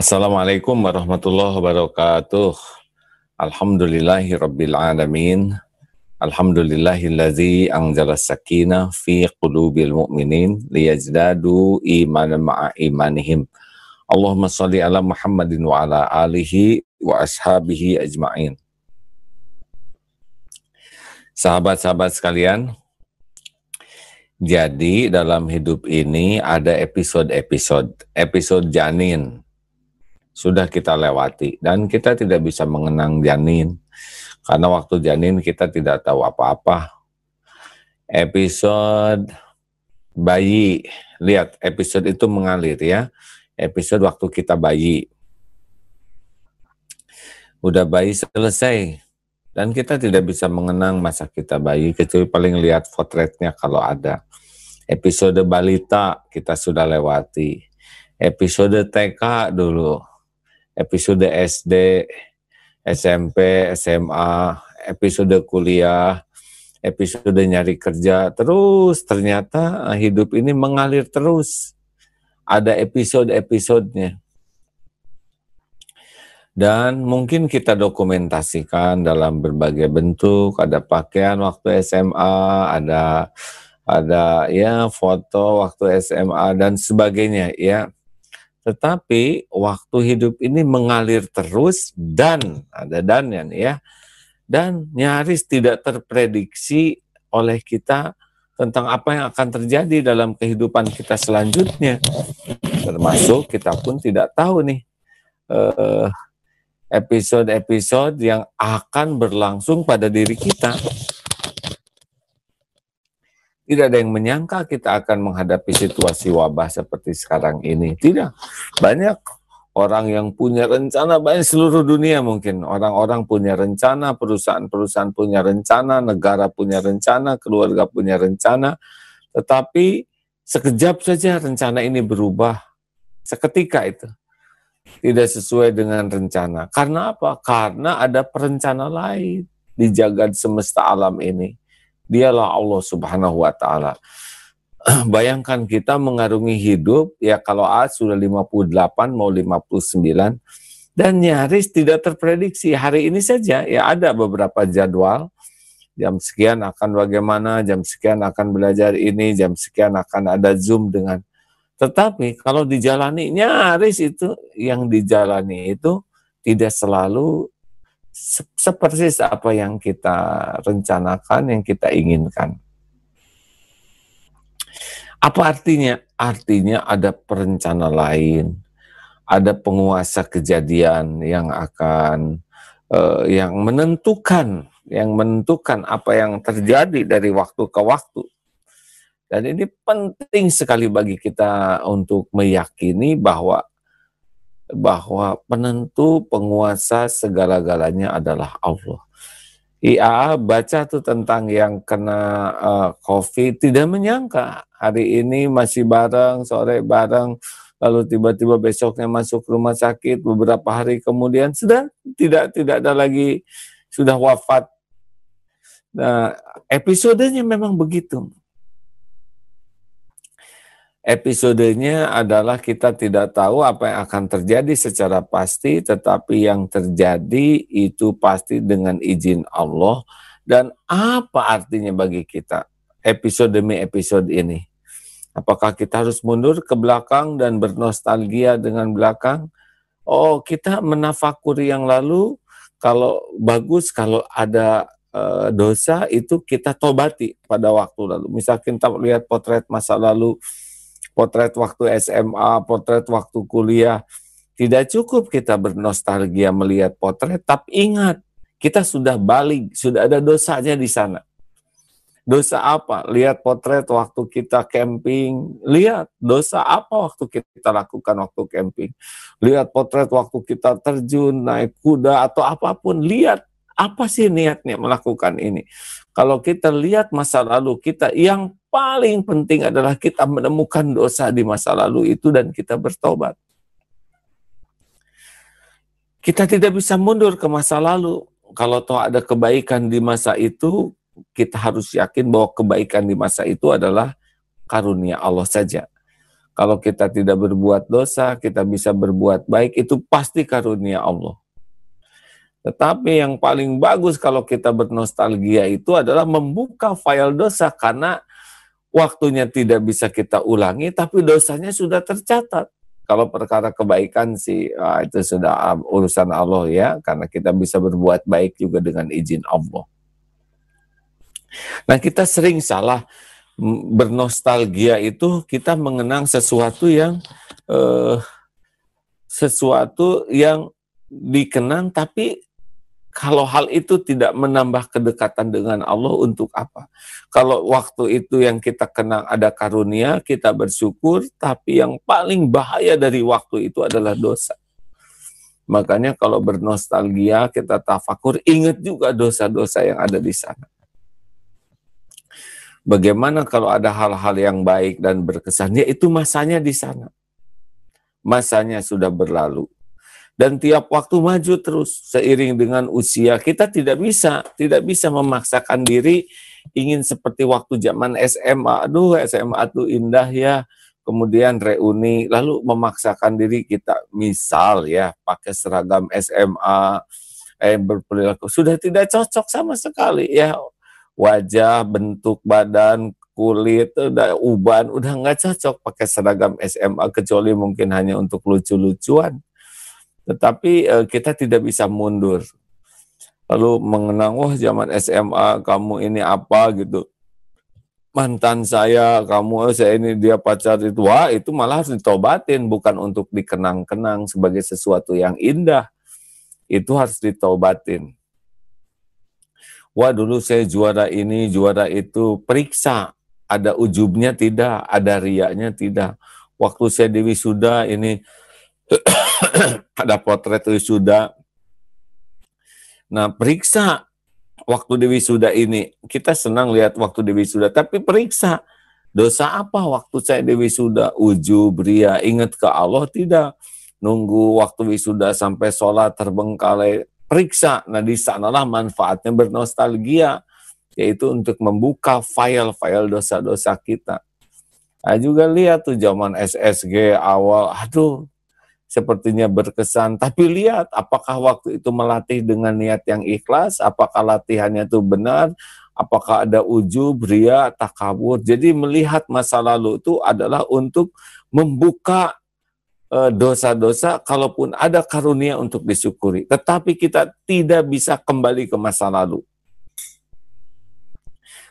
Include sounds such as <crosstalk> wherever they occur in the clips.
Assalamualaikum warahmatullahi wabarakatuh. Alhamdulillahi rabbil alamin. Alhamdulillahillazi anzala sakina fi qulubil mu'minin liyazdadu imanan ma'a imanihim. Allahumma salli ala Muhammadin wa ala alihi wa ashabihi ajma'in. Sahabat-sahabat sekalian, jadi dalam hidup ini ada episode-episode, episode janin. Sudah kita lewati dan kita tidak bisa mengenang janin karena waktu janin kita tidak tahu apa-apa. Episode bayi, lihat episode itu mengalir ya. Episode waktu kita bayi. Udah bayi selesai, dan kita tidak bisa mengenang masa kita bayi, kecuali paling lihat potretnya kalau ada. Episode balita kita sudah lewati. Episode TK dulu. Episode SD, SMP, SMA, episode kuliah, episode nyari kerja. Terus ternyata hidup ini mengalir terus. Ada episode-episodenya dan mungkin kita dokumentasikan dalam berbagai bentuk ada pakaian waktu SMA ada ada ya foto waktu SMA dan sebagainya ya tetapi waktu hidup ini mengalir terus dan ada dan ya dan nyaris tidak terprediksi oleh kita tentang apa yang akan terjadi dalam kehidupan kita selanjutnya termasuk kita pun tidak tahu nih uh, episode-episode yang akan berlangsung pada diri kita. Tidak ada yang menyangka kita akan menghadapi situasi wabah seperti sekarang ini. Tidak. Banyak orang yang punya rencana, banyak seluruh dunia mungkin. Orang-orang punya rencana, perusahaan-perusahaan punya rencana, negara punya rencana, keluarga punya rencana. Tetapi sekejap saja rencana ini berubah. Seketika itu tidak sesuai dengan rencana. Karena apa? Karena ada perencana lain di jagat semesta alam ini. Dialah Allah Subhanahu wa taala. <clears throat> Bayangkan kita mengarungi hidup ya kalau A sudah 58 mau 59 dan nyaris tidak terprediksi. Hari ini saja ya ada beberapa jadwal. Jam sekian akan bagaimana, jam sekian akan belajar ini, jam sekian akan ada Zoom dengan. Tetapi kalau dijalani nyaris itu yang dijalani itu tidak selalu seperti apa yang kita rencanakan, yang kita inginkan. Apa artinya? Artinya ada perencana lain, ada penguasa kejadian yang akan uh, yang menentukan, yang menentukan apa yang terjadi dari waktu ke waktu. Dan ini penting sekali bagi kita untuk meyakini bahwa bahwa penentu penguasa segala-galanya adalah Allah. IA baca tuh tentang yang kena uh, COVID tidak menyangka hari ini masih bareng sore bareng lalu tiba-tiba besoknya masuk rumah sakit beberapa hari kemudian sudah tidak tidak ada lagi sudah wafat. Nah episodenya memang begitu episodenya adalah kita tidak tahu apa yang akan terjadi secara pasti, tetapi yang terjadi itu pasti dengan izin Allah. Dan apa artinya bagi kita episode demi episode ini? Apakah kita harus mundur ke belakang dan bernostalgia dengan belakang? Oh, kita menafakuri yang lalu, kalau bagus, kalau ada uh, dosa itu kita tobati pada waktu lalu. Misalkan kita lihat potret masa lalu, potret waktu SMA, potret waktu kuliah. Tidak cukup kita bernostalgia melihat potret, tapi ingat, kita sudah balik, sudah ada dosanya di sana. Dosa apa? Lihat potret waktu kita camping. Lihat dosa apa waktu kita lakukan waktu camping. Lihat potret waktu kita terjun, naik kuda, atau apa pun. Lihat apa sih niatnya melakukan ini. Kalau kita lihat masa lalu kita, yang paling penting adalah kita menemukan dosa di masa lalu itu dan kita bertobat. Kita tidak bisa mundur ke masa lalu. Kalau toh ada kebaikan di masa itu, kita harus yakin bahwa kebaikan di masa itu adalah karunia Allah saja. Kalau kita tidak berbuat dosa, kita bisa berbuat baik, itu pasti karunia Allah. Tetapi yang paling bagus kalau kita bernostalgia itu adalah membuka file dosa karena waktunya tidak bisa kita ulangi, tapi dosanya sudah tercatat. Kalau perkara kebaikan sih ah, itu sudah urusan Allah ya, karena kita bisa berbuat baik juga dengan izin Allah. Nah kita sering salah bernostalgia itu kita mengenang sesuatu yang eh, sesuatu yang dikenang tapi kalau hal itu tidak menambah kedekatan dengan Allah untuk apa? Kalau waktu itu yang kita kenang ada karunia, kita bersyukur, tapi yang paling bahaya dari waktu itu adalah dosa. Makanya kalau bernostalgia, kita tafakur, ingat juga dosa-dosa yang ada di sana. Bagaimana kalau ada hal-hal yang baik dan berkesan? Ya itu masanya di sana. Masanya sudah berlalu dan tiap waktu maju terus seiring dengan usia. Kita tidak bisa tidak bisa memaksakan diri ingin seperti waktu zaman SMA aduh SMA tuh indah ya. Kemudian reuni lalu memaksakan diri kita. Misal ya pakai seragam SMA eh berperilaku. Sudah tidak cocok sama sekali ya. Wajah bentuk badan kulit udah uban udah nggak cocok pakai seragam SMA kecuali mungkin hanya untuk lucu-lucuan tetapi uh, kita tidak bisa mundur. Lalu mengenang, wah zaman SMA kamu ini apa gitu. Mantan saya, kamu, oh, saya ini dia pacar itu. Wah itu malah harus ditobatin, bukan untuk dikenang-kenang sebagai sesuatu yang indah. Itu harus ditobatin. Wah dulu saya juara ini, juara itu. Periksa, ada ujubnya tidak, ada riaknya tidak. Waktu saya di wisuda ini <coughs> ada potret wisuda. Nah, periksa waktu di wisuda ini. Kita senang lihat waktu di wisuda, tapi periksa dosa apa waktu saya di wisuda? Ujub, ria, ingat ke Allah tidak? Nunggu waktu wisuda sampai sholat terbengkalai. Periksa. Nah, di sanalah manfaatnya bernostalgia, yaitu untuk membuka file-file dosa-dosa kita. Nah, juga lihat tuh zaman SSG awal, aduh sepertinya berkesan. Tapi lihat apakah waktu itu melatih dengan niat yang ikhlas, apakah latihannya itu benar, apakah ada ujub, ria, takabur. Jadi melihat masa lalu itu adalah untuk membuka e, dosa-dosa kalaupun ada karunia untuk disyukuri. Tetapi kita tidak bisa kembali ke masa lalu.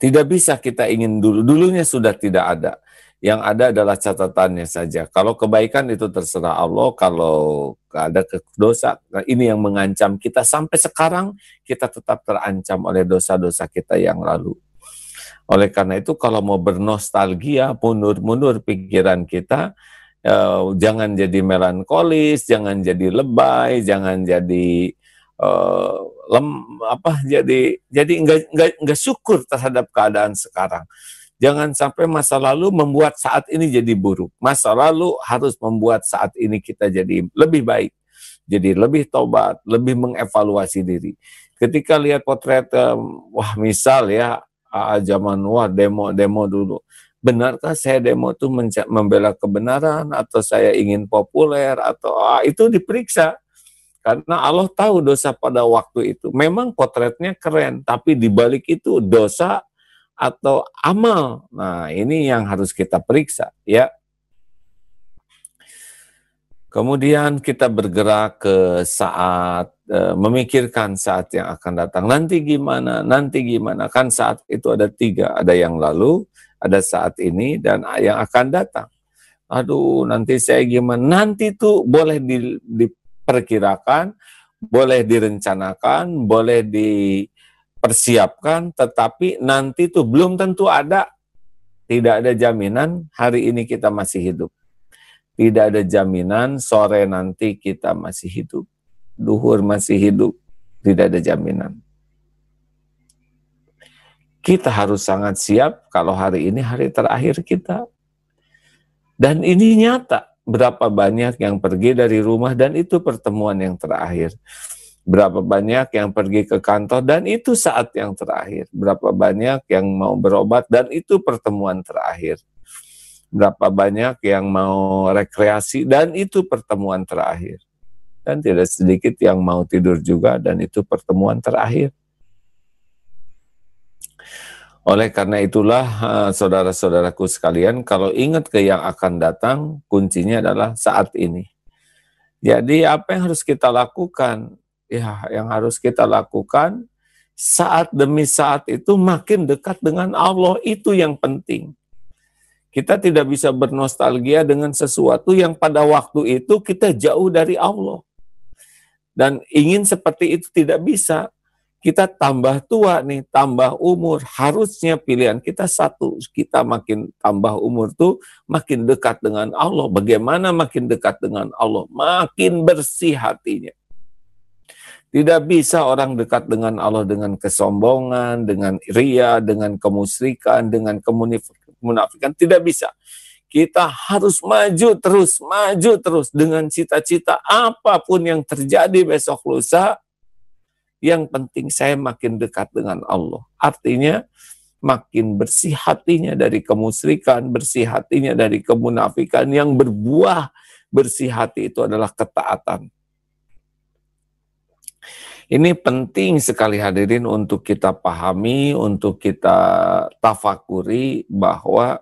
Tidak bisa kita ingin dulu. Dulunya sudah tidak ada. Yang ada adalah catatannya saja. Kalau kebaikan itu terserah Allah, kalau ada dosa, nah ini yang mengancam kita sampai sekarang kita tetap terancam oleh dosa-dosa kita yang lalu. Oleh karena itu kalau mau bernostalgia, mundur-mundur pikiran kita, eh, jangan jadi melankolis, jangan jadi lebay, jangan jadi eh, lem apa jadi jadi enggak enggak enggak syukur terhadap keadaan sekarang. Jangan sampai masa lalu membuat saat ini jadi buruk. Masa lalu harus membuat saat ini kita jadi lebih baik. Jadi lebih tobat, lebih mengevaluasi diri. Ketika lihat potret, wah misal ya, zaman wah demo-demo dulu. Benarkah saya demo itu membela kebenaran atau saya ingin populer atau ah, itu diperiksa. Karena Allah tahu dosa pada waktu itu. Memang potretnya keren, tapi dibalik itu dosa atau amal. Nah, ini yang harus kita periksa ya. Kemudian kita bergerak ke saat e, memikirkan saat yang akan datang. Nanti gimana? Nanti gimana? Kan saat itu ada tiga. Ada yang lalu, ada saat ini, dan yang akan datang. Aduh, nanti saya gimana? Nanti tuh boleh di, diperkirakan, boleh direncanakan, boleh di persiapkan, tetapi nanti tuh belum tentu ada. Tidak ada jaminan hari ini kita masih hidup. Tidak ada jaminan sore nanti kita masih hidup. Duhur masih hidup. Tidak ada jaminan. Kita harus sangat siap kalau hari ini hari terakhir kita. Dan ini nyata. Berapa banyak yang pergi dari rumah dan itu pertemuan yang terakhir. Berapa banyak yang pergi ke kantor dan itu saat yang terakhir. Berapa banyak yang mau berobat dan itu pertemuan terakhir. berapa banyak yang mau rekreasi dan itu pertemuan terakhir. Dan tidak sedikit yang mau tidur juga dan itu pertemuan terakhir. Oleh karena itulah uh, saudara-saudaraku sekalian, kalau ingat ke yang akan datang, kuncinya adalah saat ini. Jadi apa yang harus kita lakukan? Ya, yang harus kita lakukan saat demi saat itu makin dekat dengan Allah, itu yang penting. Kita tidak bisa bernostalgia dengan sesuatu yang pada waktu itu kita jauh dari Allah. Dan ingin seperti itu tidak bisa. Kita tambah tua nih, tambah umur. Harusnya pilihan kita satu. Kita makin tambah umur tuh makin dekat dengan Allah. Bagaimana makin dekat dengan Allah? Makin bersih hatinya. Tidak bisa orang dekat dengan Allah dengan kesombongan, dengan ria, dengan kemusrikan, dengan kemunafikan. Tidak bisa. Kita harus maju terus, maju terus dengan cita-cita apa pun yang terjadi besok lusa. Yang penting saya makin dekat dengan Allah. Artinya makin bersih hatinya dari kemusrikan, bersih hatinya dari kemunafikan yang berbuah bersih hati itu adalah ketaatan ini penting sekali hadirin untuk kita pahami, untuk kita tafakuri bahwa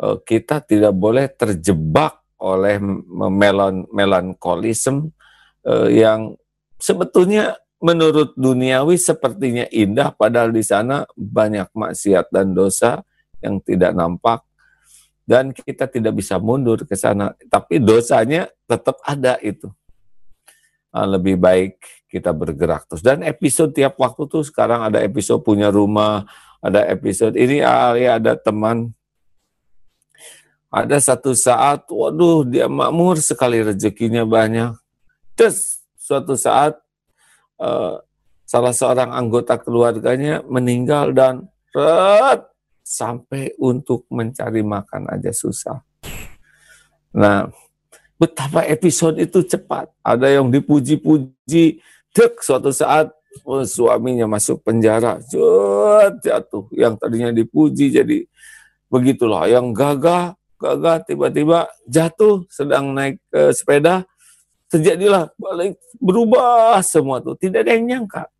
uh, kita tidak boleh terjebak oleh melon melankolisme uh, yang sebetulnya menurut duniawi sepertinya indah padahal di sana banyak maksiat dan dosa yang tidak nampak. Dan kita tidak bisa mundur ke sana tapi dosanya tetap ada itu lebih baik kita bergerak terus. Dan episode tiap waktu tuh sekarang ada episode punya rumah, ada episode ini ya ada teman ada satu saat, waduh dia makmur sekali rezekinya banyak. Terus suatu saat uh, salah seorang anggota keluarganya meninggal dan ret, sampai untuk mencari makan aja susah. Nah, betapa episode itu cepat. Ada yang dipuji-puji, dek suatu saat oh, suaminya masuk penjara, Jut, jatuh. Yang tadinya dipuji jadi begitulah. Yang gagah, gagah tiba-tiba jatuh sedang naik ke sepeda, terjadilah balik berubah semua tuh. Tidak ada yang nyangka.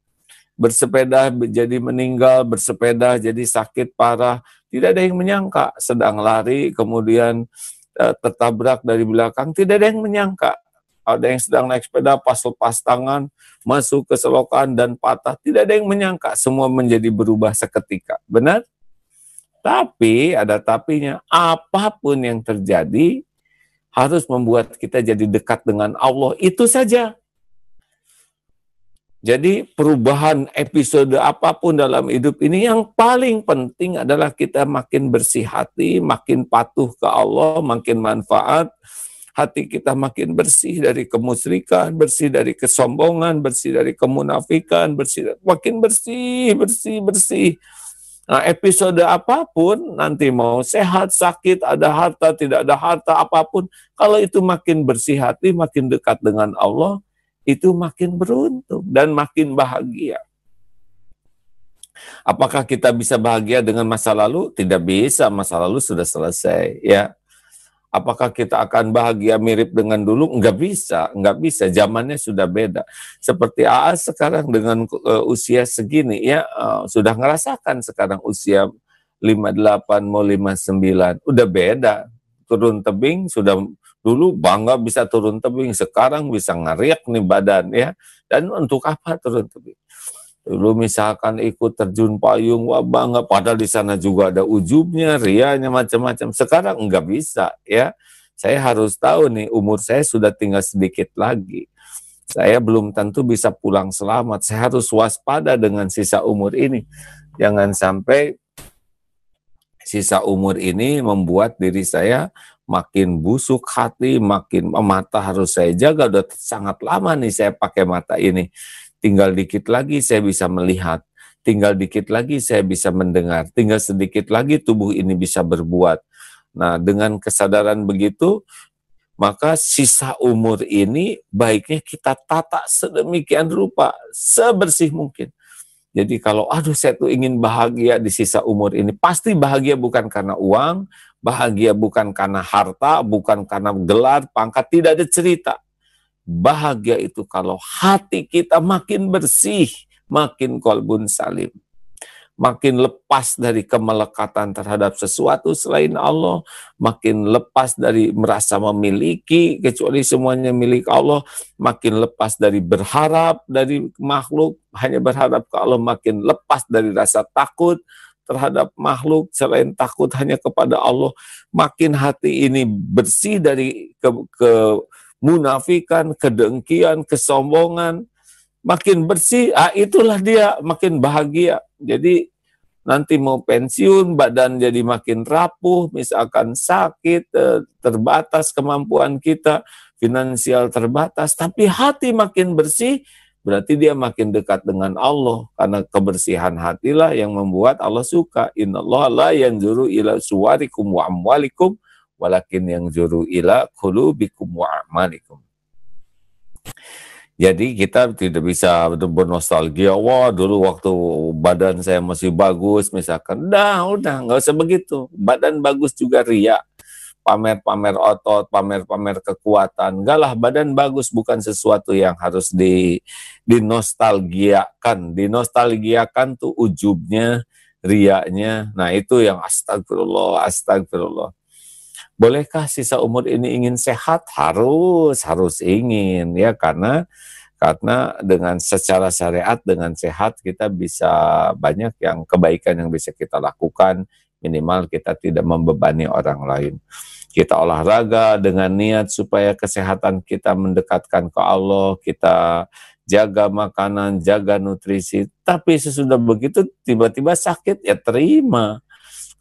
Bersepeda jadi meninggal, bersepeda jadi sakit parah. Tidak ada yang menyangka. Sedang lari, kemudian tertabrak dari belakang. Tidak ada yang menyangka. Ada yang sedang naik sepeda pas lepas tangan masuk ke selokan dan patah tidak ada yang menyangka. Semua menjadi berubah seketika. Benar? Tapi ada tapinya. Apa pun yang terjadi harus membuat kita jadi dekat dengan Allah. Itu saja jadi perubahan episode apa pun dalam hidup ini yang paling penting adalah kita makin bersih hati, makin patuh ke Allah, makin manfaat, hati kita makin bersih dari kemusrikan, bersih dari kesombongan, bersih dari kemunafikan, bersih makin bersih, bersih, bersih. Nah, episode apa pun nanti mau sehat, sakit, ada harta, tidak ada harta apa pun, kalau itu makin bersih hati, makin dekat dengan Allah, itu makin beruntung dan makin bahagia. Apakah kita bisa bahagia dengan masa lalu? Tidak bisa, masa lalu sudah selesai, ya. Apakah kita akan bahagia mirip dengan dulu? Enggak bisa, enggak bisa. Zamannya sudah beda. Seperti AAS sekarang dengan uh, usia segini ya uh, sudah ngerasakan sekarang usia 58 mau 59. Udah beda. Turun tebing sudah dulu bangga bisa turun tebing, sekarang bisa ngeriak nih badan ya. Dan untuk apa turun tebing? Dulu misalkan ikut terjun payung, wah bangga. Padahal di sana juga ada ujubnya, rianya, macam-macam. Sekarang enggak bisa ya. Saya harus tahu nih, umur saya sudah tinggal sedikit lagi. Saya belum tentu bisa pulang selamat. Saya harus waspada dengan sisa umur ini. Jangan sampai sisa umur ini membuat diri saya makin busuk hati, makin mata harus saya jaga. Udah sangat lama nih saya pakai mata ini Tinggal dikit lagi saya bisa melihat. Tinggal dikit lagi saya bisa mendengar. Tinggal sedikit lagi tubuh ini bisa berbuat. Nah, dengan kesadaran begitu, maka sisa umur ini baiknya kita tata sedemikian rupa, sebersih mungkin. Jadi kalau aduh saya tuh ingin bahagia di sisa umur ini, pasti bahagia bukan karena uang, bahagia bukan karena harta, bukan karena gelar, pangkat, tidak ada cerita. Bahagia itu kalau hati kita makin bersih, makin kolbun salim makin lepas dari kemelekatan terhadap sesuatu selain Allah, makin lepas dari merasa memiliki kecuali semuanya milik Allah, makin lepas dari berharap dari makhluk, hanya berharap ke Allah, makin lepas dari rasa takut terhadap makhluk selain takut hanya kepada Allah, makin hati ini bersih dari ke, ke munafikan, kedengkian, kesombongan, makin bersih, ah itulah dia makin bahagia. Jadi nanti mau pensiun, badan jadi makin rapuh, misalkan sakit, eh, terbatas kemampuan kita, finansial terbatas, tapi hati makin bersih, berarti dia makin dekat dengan Allah. Karena kebersihan hatilah yang membuat Allah suka. Inna Allah la yanzuru ila suwarikum wa amwalikum, walakin yang juru ila kulubikum wa amalikum. Jadi kita tidak bisa bernostalgia, wah dulu waktu badan saya masih bagus misalkan. Dah, udah, nggak usah begitu. Badan bagus juga ria. Pamer-pamer otot, pamer-pamer kekuatan. Enggak lah, badan bagus bukan sesuatu yang harus di dinostalgiakan. Dinostalgiakan tuh ujubnya, riaknya. Nah itu yang astagfirullah, astagfirullah. Bolehkah sisa umur ini ingin sehat? Harus, harus ingin ya karena karena dengan secara syariat dengan sehat kita bisa banyak yang kebaikan yang bisa kita lakukan minimal kita tidak membebani orang lain. Kita olahraga dengan niat supaya kesehatan kita mendekatkan ke Allah, kita jaga makanan, jaga nutrisi. Tapi sesudah begitu tiba-tiba sakit ya terima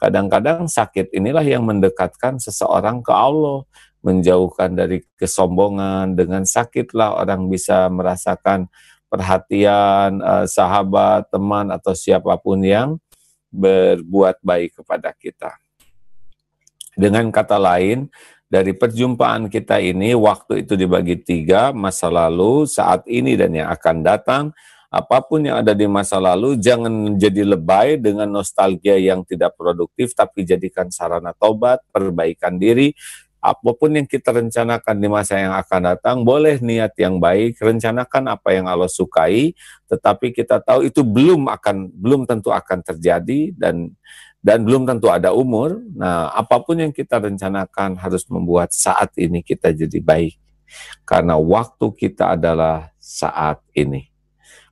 Kadang-kadang sakit inilah yang mendekatkan seseorang ke Allah, menjauhkan dari kesombongan. Dengan sakitlah orang bisa merasakan perhatian eh, sahabat, teman atau siapa pun yang berbuat baik kepada kita. Dengan kata lain, dari perjumpaan kita ini, waktu itu dibagi tiga, masa lalu, saat ini, dan yang akan datang, apa pun yang ada di masa lalu jangan jadi lebay dengan nostalgia yang tidak produktif tapi jadikan sarana tobat, perbaikan diri. Apa pun yang kita rencanakan di masa yang akan datang, boleh niat yang baik, rencanakan apa yang Allah sukai, tetapi kita tahu itu belum akan belum tentu akan terjadi dan dan belum tentu ada umur. Nah, apa pun yang kita rencanakan harus membuat saat ini kita jadi baik. Karena waktu kita adalah saat ini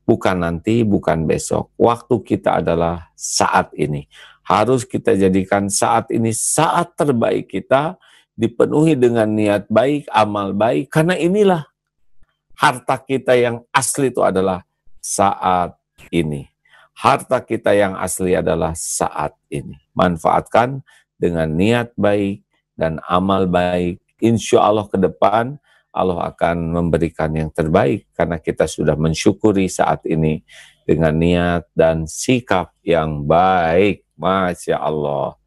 bukan nanti, bukan besok. Waktu kita adalah saat ini. Harus kita jadikan saat ini saat terbaik kita, dipenuhi dengan niat baik, amal baik, karena inilah harta kita yang asli itu adalah saat ini. Harta kita yang asli adalah saat ini. Manfaatkan dengan niat baik dan amal baik. Insya Allah ke depan Allah akan memberikan yang terbaik karena kita sudah mensyukuri saat ini dengan niat dan sikap yang baik. Masya Allah.